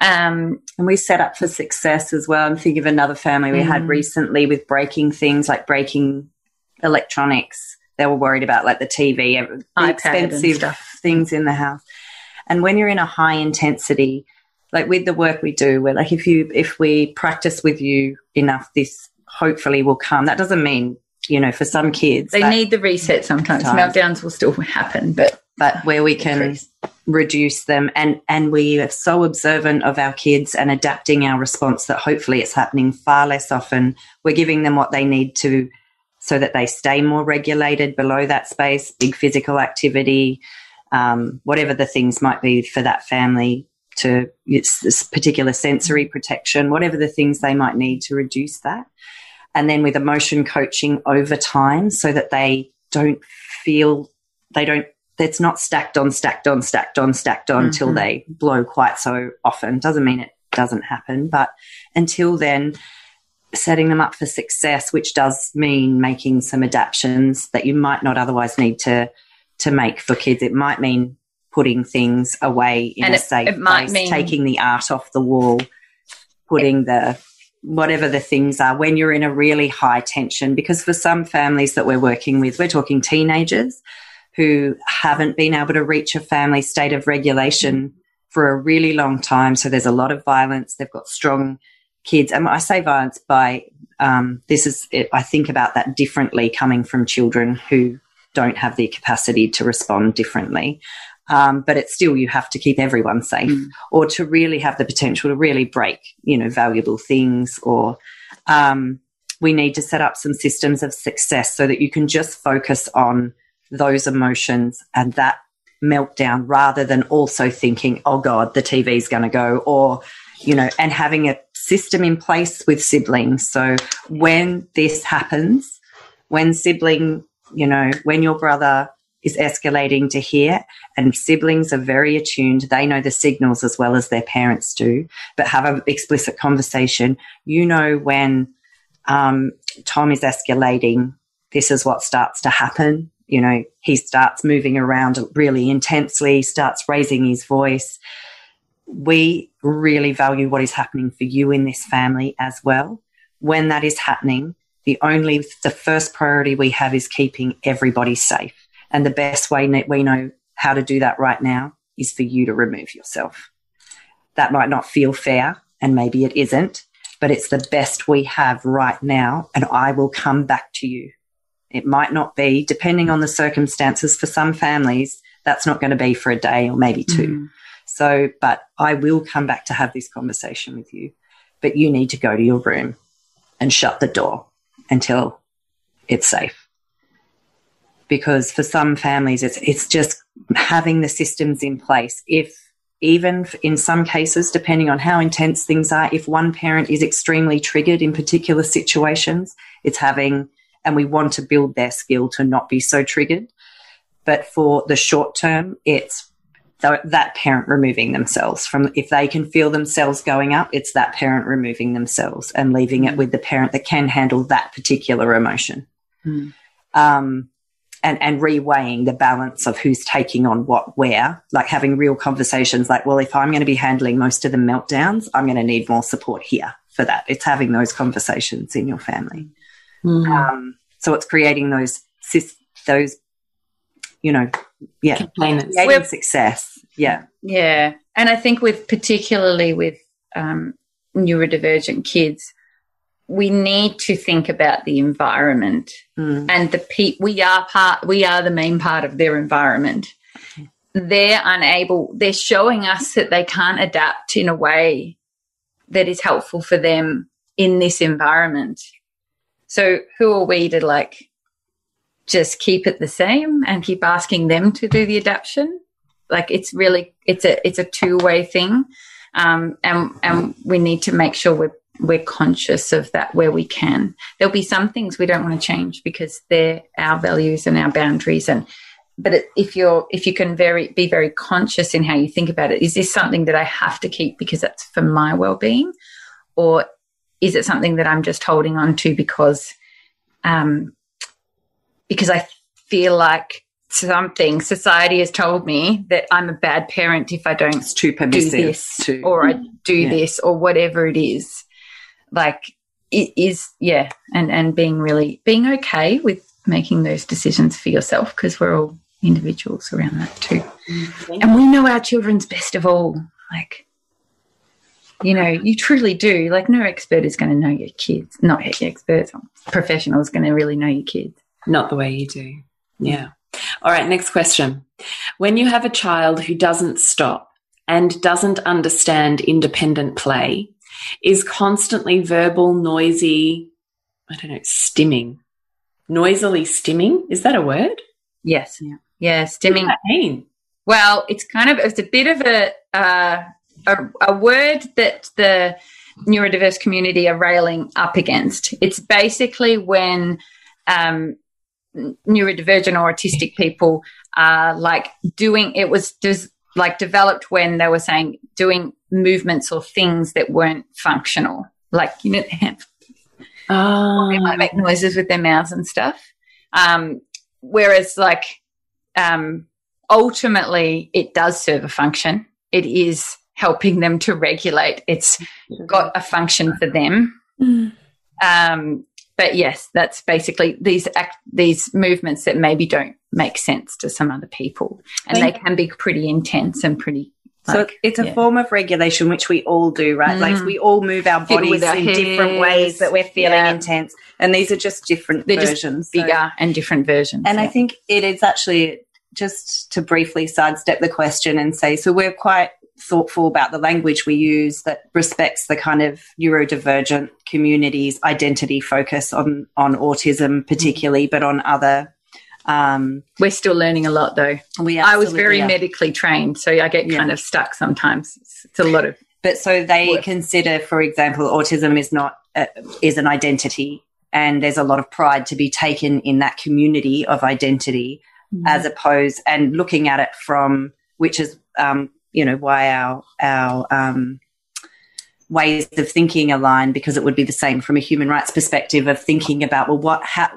Um, and we set up for success as well. I'm thinking of another family we mm. had recently with breaking things like breaking electronics. They were worried about like the TV, expensive things in the house. And when you're in a high intensity, like with the work we do, we're like if you if we practice with you enough, this hopefully will come. That doesn't mean you know for some kids they need the reset sometimes. sometimes. Meltdowns will still happen, but but where we can reduce them and and we are so observant of our kids and adapting our response that hopefully it's happening far less often we're giving them what they need to so that they stay more regulated below that space big physical activity um, whatever the things might be for that family to it's this particular sensory protection whatever the things they might need to reduce that and then with emotion coaching over time so that they don't feel they don't it's not stacked on, stacked on, stacked on, stacked on until mm-hmm. they blow quite so often. Doesn't mean it doesn't happen, but until then, setting them up for success, which does mean making some adaptations that you might not otherwise need to to make for kids. It might mean putting things away in and a it, safe it place, mean- taking the art off the wall, putting it, the whatever the things are when you're in a really high tension. Because for some families that we're working with, we're talking teenagers who haven't been able to reach a family state of regulation for a really long time. So there's a lot of violence. They've got strong kids. And I say violence by um, this is, I think about that differently coming from children who don't have the capacity to respond differently. Um, but it's still you have to keep everyone safe mm. or to really have the potential to really break you know valuable things or um, we need to set up some systems of success so that you can just focus on those emotions and that meltdown rather than also thinking, oh God, the TV's going to go or, you know, and having a system in place with siblings. So when this happens, when sibling, you know, when your brother is escalating to here and siblings are very attuned, they know the signals as well as their parents do, but have an explicit conversation. You know, when um, Tom is escalating, this is what starts to happen you know, he starts moving around really intensely, starts raising his voice. We really value what is happening for you in this family as well. When that is happening, the only, the first priority we have is keeping everybody safe. And the best way that we know how to do that right now is for you to remove yourself. That might not feel fair, and maybe it isn't, but it's the best we have right now. And I will come back to you it might not be, depending on the circumstances. For some families, that's not going to be for a day or maybe two. Mm. So, but I will come back to have this conversation with you. But you need to go to your room and shut the door until it's safe. Because for some families, it's, it's just having the systems in place. If even in some cases, depending on how intense things are, if one parent is extremely triggered in particular situations, it's having and we want to build their skill to not be so triggered. But for the short term, it's th- that parent removing themselves from, if they can feel themselves going up, it's that parent removing themselves and leaving it with the parent that can handle that particular emotion. Mm. Um, and, and reweighing the balance of who's taking on what where, like having real conversations like, well, if I'm going to be handling most of the meltdowns, I'm going to need more support here for that. It's having those conversations in your family. Mm. Um, so it's creating those those you know yeah creating success. Yeah. Yeah. And I think with particularly with um, neurodivergent kids, we need to think about the environment mm. and the pe- we are part we are the main part of their environment. They're unable they're showing us that they can't adapt in a way that is helpful for them in this environment. So who are we to like just keep it the same and keep asking them to do the adaptation like it's really it's a it's a two-way thing um, and and we need to make sure we're we're conscious of that where we can. There'll be some things we don't want to change because they're our values and our boundaries. And but if you're if you can very be very conscious in how you think about it, is this something that I have to keep because that's for my well being, or is it something that I'm just holding on to because um, because I feel like something society has told me that I'm a bad parent if I don't it's too do this to, or I do yeah. this or whatever it is. Like it is yeah and and being really being okay with making those decisions for yourself because we're all individuals around that too. Mm-hmm. and we know our children's best of all like you know you truly do. Like no expert is going to know your kids not experts professionals going to really know your kids not the way you do yeah all right next question when you have a child who doesn't stop and doesn't understand independent play is constantly verbal, noisy, I don't know, stimming. Noisily stimming. Is that a word? Yes. Yeah. Yeah. Stimming. What does that mean? Well, it's kind of, it's a bit of a, uh, a, a word that the neurodiverse community are railing up against. It's basically when um, neurodivergent or autistic people are like doing it was just like developed when they were saying doing movements or things that weren't functional. Like, you know, oh. they might make noises with their mouths and stuff. Um, whereas, like, um, ultimately, it does serve a function. It is helping them to regulate. It's got a function for them. Mm. Um, but yes, that's basically these act, these movements that maybe don't make sense to some other people, and they can be pretty intense and pretty so it's a yeah. form of regulation which we all do, right? Mm. Like we all move our bodies our in different ways that we're feeling yeah. intense, and these are just different They're versions, just bigger so. and different versions. And yeah. I think it is actually just to briefly sidestep the question and say, so we're quite thoughtful about the language we use that respects the kind of neurodivergent community's identity focus on on autism particularly, but on other um, We're still learning a lot, though. We I was very are. medically trained, so I get yeah. kind of stuck sometimes. It's, it's, a lot of. But so they work. consider, for example, autism is not uh, is an identity, and there's a lot of pride to be taken in that community of identity, mm. as opposed and looking at it from which is um, you know why our our um, ways of thinking align because it would be the same from a human rights perspective of thinking about well what how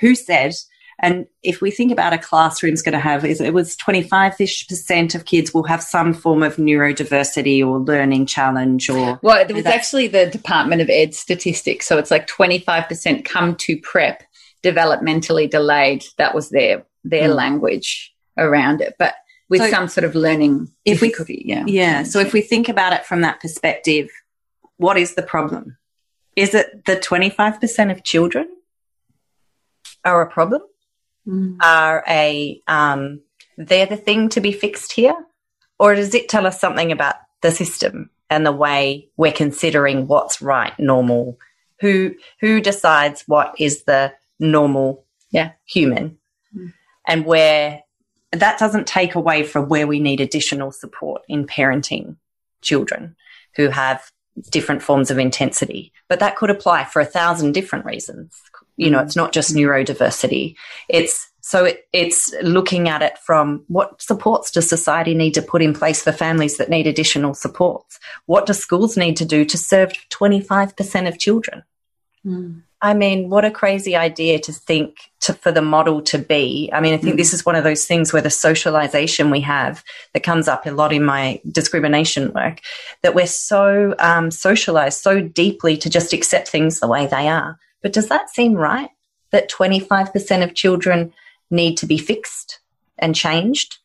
who said and if we think about a classroom's going to have, is it was 25-ish percent of kids will have some form of neurodiversity or learning challenge or. Well, it was actually the Department of Ed statistics. So it's like 25% come to prep developmentally delayed. That was their, their mm. language around it. But with so some sort of learning if difficulty. We, yeah. Yeah. So if we think about it from that perspective, what is the problem? Is it the 25% of children are a problem? mm. are a um, they're the thing to be fixed here, or does it tell us something about the system and the way we're considering what's right, normal? Who who decides what is the normal yeah. human, mm. and where that doesn't take away from where we need additional support in parenting children who have different forms of intensity. But that could apply for a thousand different reasons. You know, it's not just neurodiversity. It's so it, it's looking at it from what supports does society need to put in place for families that need additional supports? What do schools need to do to serve 25% of children? Mm. I mean, what a crazy idea to think to, for the model to be. I mean, I think mm. this is one of those things where the socialization we have that comes up a lot in my discrimination work that we're so um, socialized so deeply to just accept things the way they are. But does that seem right? That 25% of children need to be fixed and changed?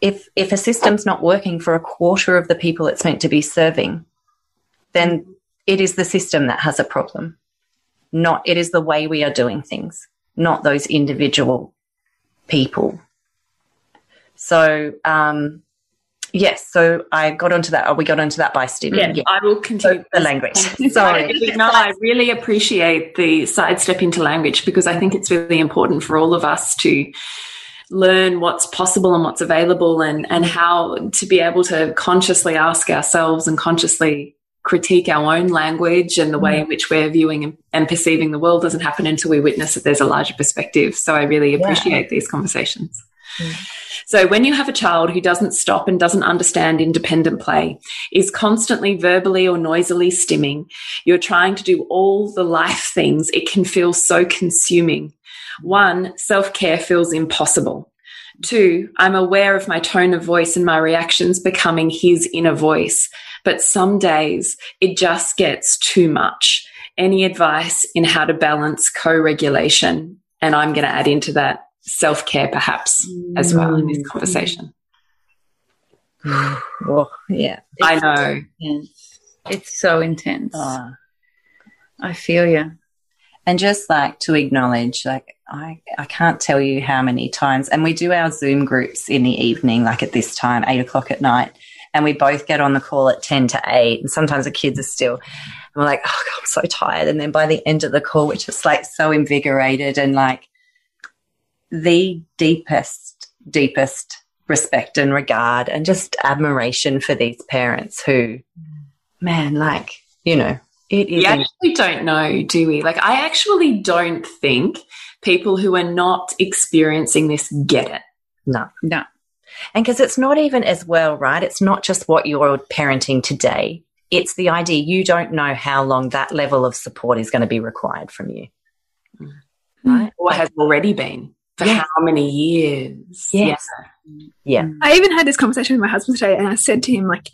if if a system's not working for a quarter of the people it's meant to be serving, then it is the system that has a problem. Not it is the way we are doing things, not those individual people. So um, yes, so I got onto that. Or we got onto that by stimming. Yeah, yeah. I will continue so the language. Sorry, no, I really appreciate the sidestep into language because I think it's really important for all of us to learn what's possible and what's available and and how to be able to consciously ask ourselves and consciously critique our own language and the way in which we're viewing and, and perceiving the world doesn't happen until we witness that there's a larger perspective so i really appreciate yeah. these conversations mm. So when you have a child who doesn't stop and doesn't understand independent play, is constantly verbally or noisily stimming, you're trying to do all the life things, it can feel so consuming. One, self care feels impossible. Two, I'm aware of my tone of voice and my reactions becoming his inner voice. But some days it just gets too much. Any advice in how to balance co regulation? And I'm going to add into that self care perhaps mm. as well in this mm. conversation. oh, yeah. I know. Intense. It's so intense. Oh. I feel you. And just like to acknowledge, like, I, I can't tell you how many times, and we do our Zoom groups in the evening, like at this time, eight o'clock at night, and we both get on the call at 10 to 8. And sometimes the kids are still, and we're like, oh, God, I'm so tired. And then by the end of the call, we're just like so invigorated and like the deepest, deepest respect and regard and just admiration for these parents who, man, like, you know, it is. We actually don't know, do we? Like, I actually don't think people who are not experiencing this get it. No. No. And because it's not even as well, right? It's not just what you're parenting today. It's the idea you don't know how long that level of support is going to be required from you. Mm. Right? Or has already been for yes. how many years? Yes. Yeah. yeah. I even had this conversation with my husband today and I said to him, like,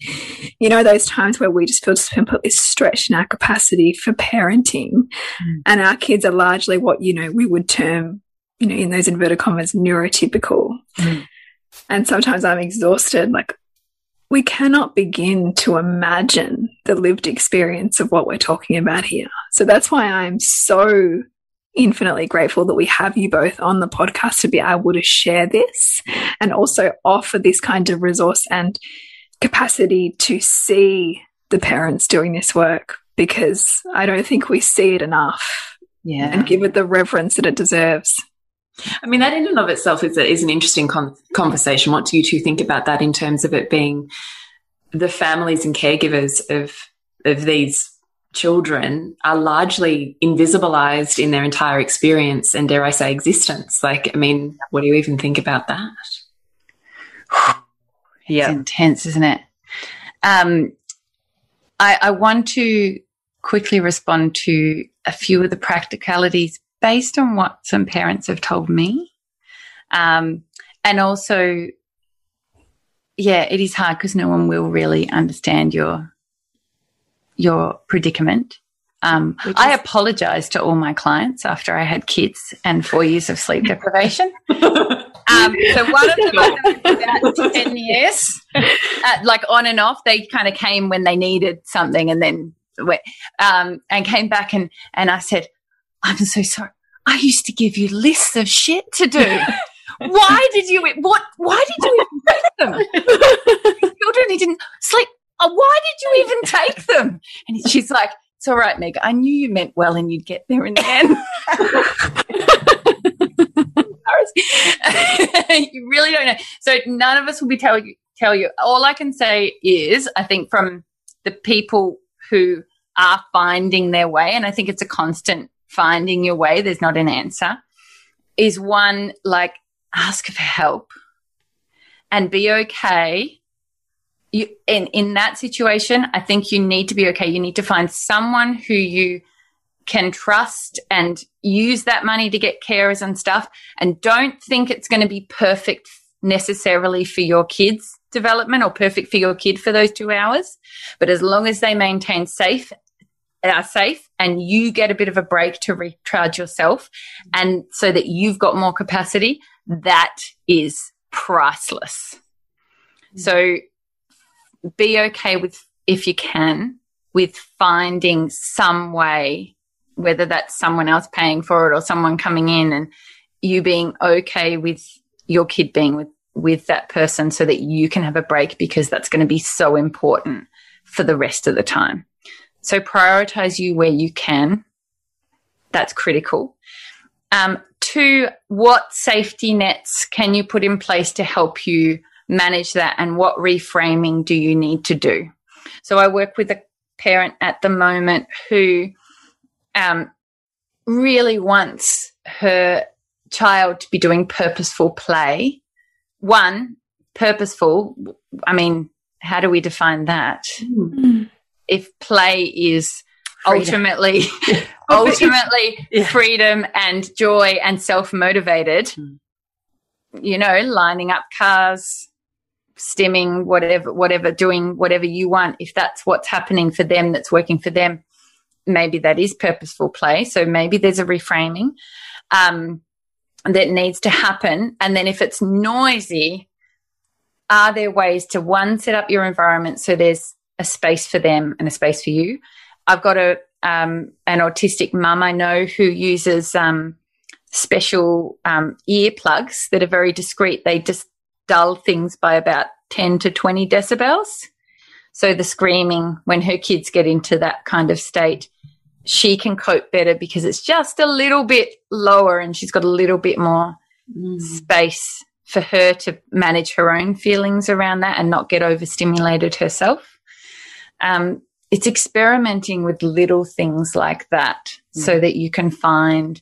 you know, those times where we just feel just completely stretched in our capacity for parenting mm. and our kids are largely what, you know, we would term, you know, in those inverted commas, neurotypical. Mm. And sometimes I'm exhausted. Like, we cannot begin to imagine the lived experience of what we're talking about here. So that's why I'm so infinitely grateful that we have you both on the podcast to be able to share this and also offer this kind of resource and capacity to see the parents doing this work because I don't think we see it enough. Yeah. And give it the reverence that it deserves. I mean, that in and of itself is, a, is an interesting con conversation. What do you two think about that in terms of it being the families and caregivers of of these children are largely invisibilized in their entire experience and dare I say existence. Like, I mean, what do you even think about that? yeah. It's intense, isn't it? Um, I, I want to quickly respond to a few of the practicalities based on what some parents have told me. Um, and also, yeah, it is hard because no one will really understand your your predicament. Um, I apologize to all my clients after I had kids and four years of sleep deprivation. um, so one of them about 10 years, uh, like on and off, they kind of came when they needed something and then went, um, and came back and, and I said, I'm so sorry. I used to give you lists of shit to do. why did you, what, why did you even take them? Children who didn't sleep oh, uh, why did you even take them? And she's like, it's all right, Meg. I knew you meant well and you'd get there in the end. you really don't know. So none of us will be tell you, tell you. All I can say is, I think from the people who are finding their way, and I think it's a constant finding your way, there's not an answer, is one like ask for help and be okay. You in in that situation i think you need to be okay. You need to find someone who you can trust and use that money to get carers and stuff. And don't think it's going to be perfect necessarily for your kids development or perfect for your kid for those 2 hours but as long as they maintain safe are safe and you get a bit of a break to recharge yourself. And so that you've got more capacity that is priceless. Mm-hmm. So be okay with, if you can, with finding some way, whether that's someone else paying for it or someone coming in and you being okay with your kid being with, with that person so that you can have a break because that's going to be so important for the rest of the time. So prioritize you where you can. That's critical. Um, two, what safety nets can you put in place to help you manage that and what reframing do you need to do? So I work with a parent at the moment who um, really wants her child to be doing purposeful play. One, purposeful, I mean, how do we define that? Mm. If play is freedom. ultimately ultimately yeah. freedom and joy and self-motivated, mm. you know, lining up cars, stimming, whatever, whatever, doing whatever you want. If that's what's happening for them, that's working for them, maybe that is purposeful play. So maybe there's a reframing um, that needs to happen. And then if it's noisy, are there ways to one, set up your environment so there's a space for them and a space for you? I've got a um, an autistic mum I know who uses um, special um, earplugs that are very discreet. They just dull things by about 10 to 20 decibels. So the screaming, when her kids get into that kind of state, she can cope better because it's just a little bit lower and she's got a little bit more mm. space for her to manage her own feelings around that and not get overstimulated herself. Um, it's experimenting with little things like that mm. so that you can find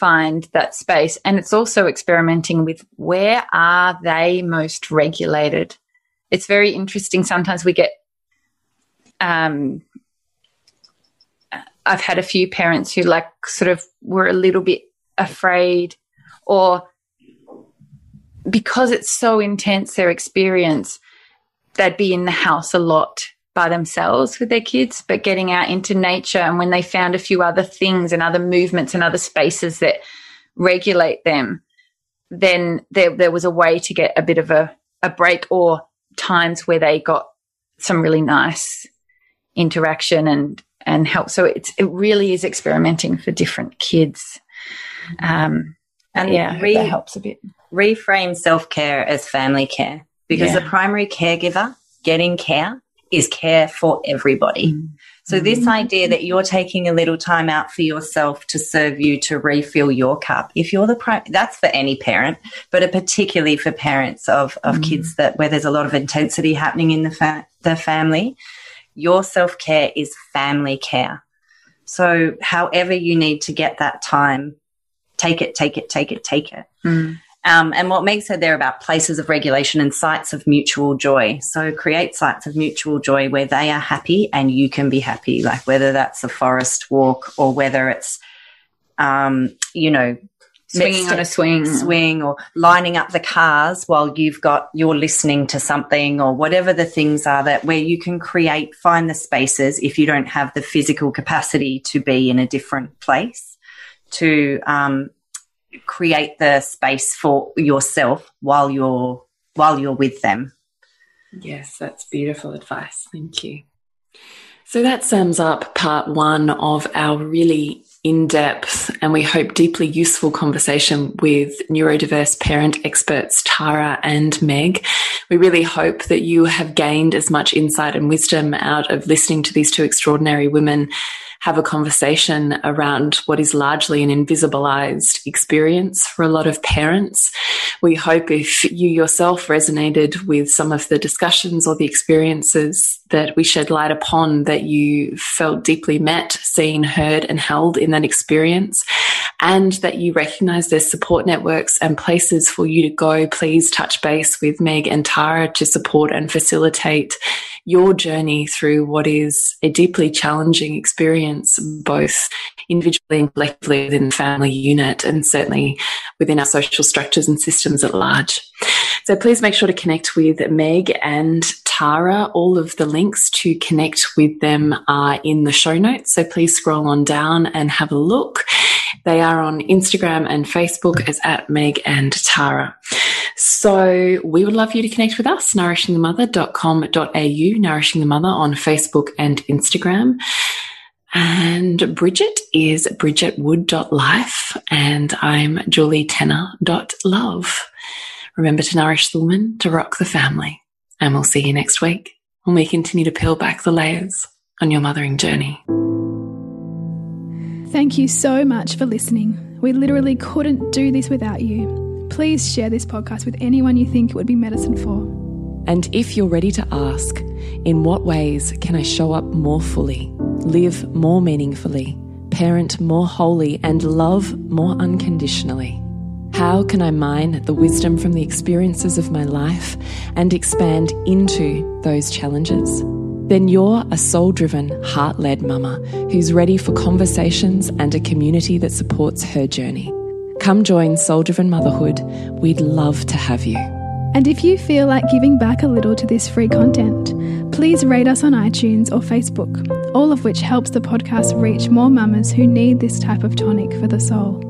find that space. And it's also experimenting with where are they most regulated? It's very interesting. Sometimes we get, um, I've had a few parents who like sort of were a little bit afraid or because it's so intense, their experience, they'd be in the house a lot by themselves with their kids, but getting out into nature. And when they found a few other things and other movements and other spaces that regulate them, then there, there was a way to get a bit of a, a break or times where they got some really nice interaction and, and help. So it's, it really is experimenting for different kids. Um, and yeah, re- that helps a bit. Reframe self care as family care because yeah. the primary caregiver getting care is care for everybody. Mm. So mm. this idea that you're taking a little time out for yourself to serve you to refill your cup. If you're the pri- that's for any parent, but particularly for parents of of mm. kids that where there's a lot of intensity happening in the fa- the family, your self-care is family care. So however you need to get that time, take it, take it, take it, take it. Mm. Um, and what makes it there about places of regulation and sites of mutual joy. So create sites of mutual joy where they are happy and you can be happy, like whether that's a forest walk or whether it's, um, you know, swinging on a swing, swing, or lining up the cars while you've got you're listening to something, or whatever the things are that where you can create, find the spaces if you don't have the physical capacity to be in a different place to um, create the space for yourself while you're while you're with them. Yes, that's beautiful advice. Thank you. So that sums up part one of our really in depth and we hope deeply useful conversation with neurodiverse parent experts Tara and Meg. We really hope that you have gained as much insight and wisdom out of listening to these two extraordinary women have a conversation around what is largely an invisibilized experience for a lot of parents. We hope if you yourself resonated with some of the discussions or the experiences that we shed light upon, that you felt deeply met, seen, heard, and held in that experience, and that you recognize there's support networks and places for you to go. Please touch base with Meg and Tara to support and facilitate your journey through what is a deeply challenging experience, both individually and collectively within the family unit, and certainly within our social structures and systems at large. So please make sure to connect with Meg and Tara. All of the links to connect with them are in the show notes. So please scroll on down and have a look. They are on Instagram and Facebook as at Meg and Tara. So we would love you to connect with us, nourishingthemother.com.au, Nourishing the Mother on Facebook and Instagram. And Bridget is bridgetwood.life and I'm julietenner.love. Remember to nourish the woman, to rock the family. And we'll see you next week when we continue to peel back the layers on your mothering journey. Thank you so much for listening. We literally couldn't do this without you. Please share this podcast with anyone you think it would be medicine for. And if you're ready to ask, in what ways can I show up more fully, live more meaningfully, parent more wholly, and love more unconditionally? How can I mine the wisdom from the experiences of my life and expand into those challenges? Then you're a soul driven, heart led mama who's ready for conversations and a community that supports her journey. Come join Soul Driven Motherhood. We'd love to have you. And if you feel like giving back a little to this free content, please rate us on iTunes or Facebook, all of which helps the podcast reach more mamas who need this type of tonic for the soul.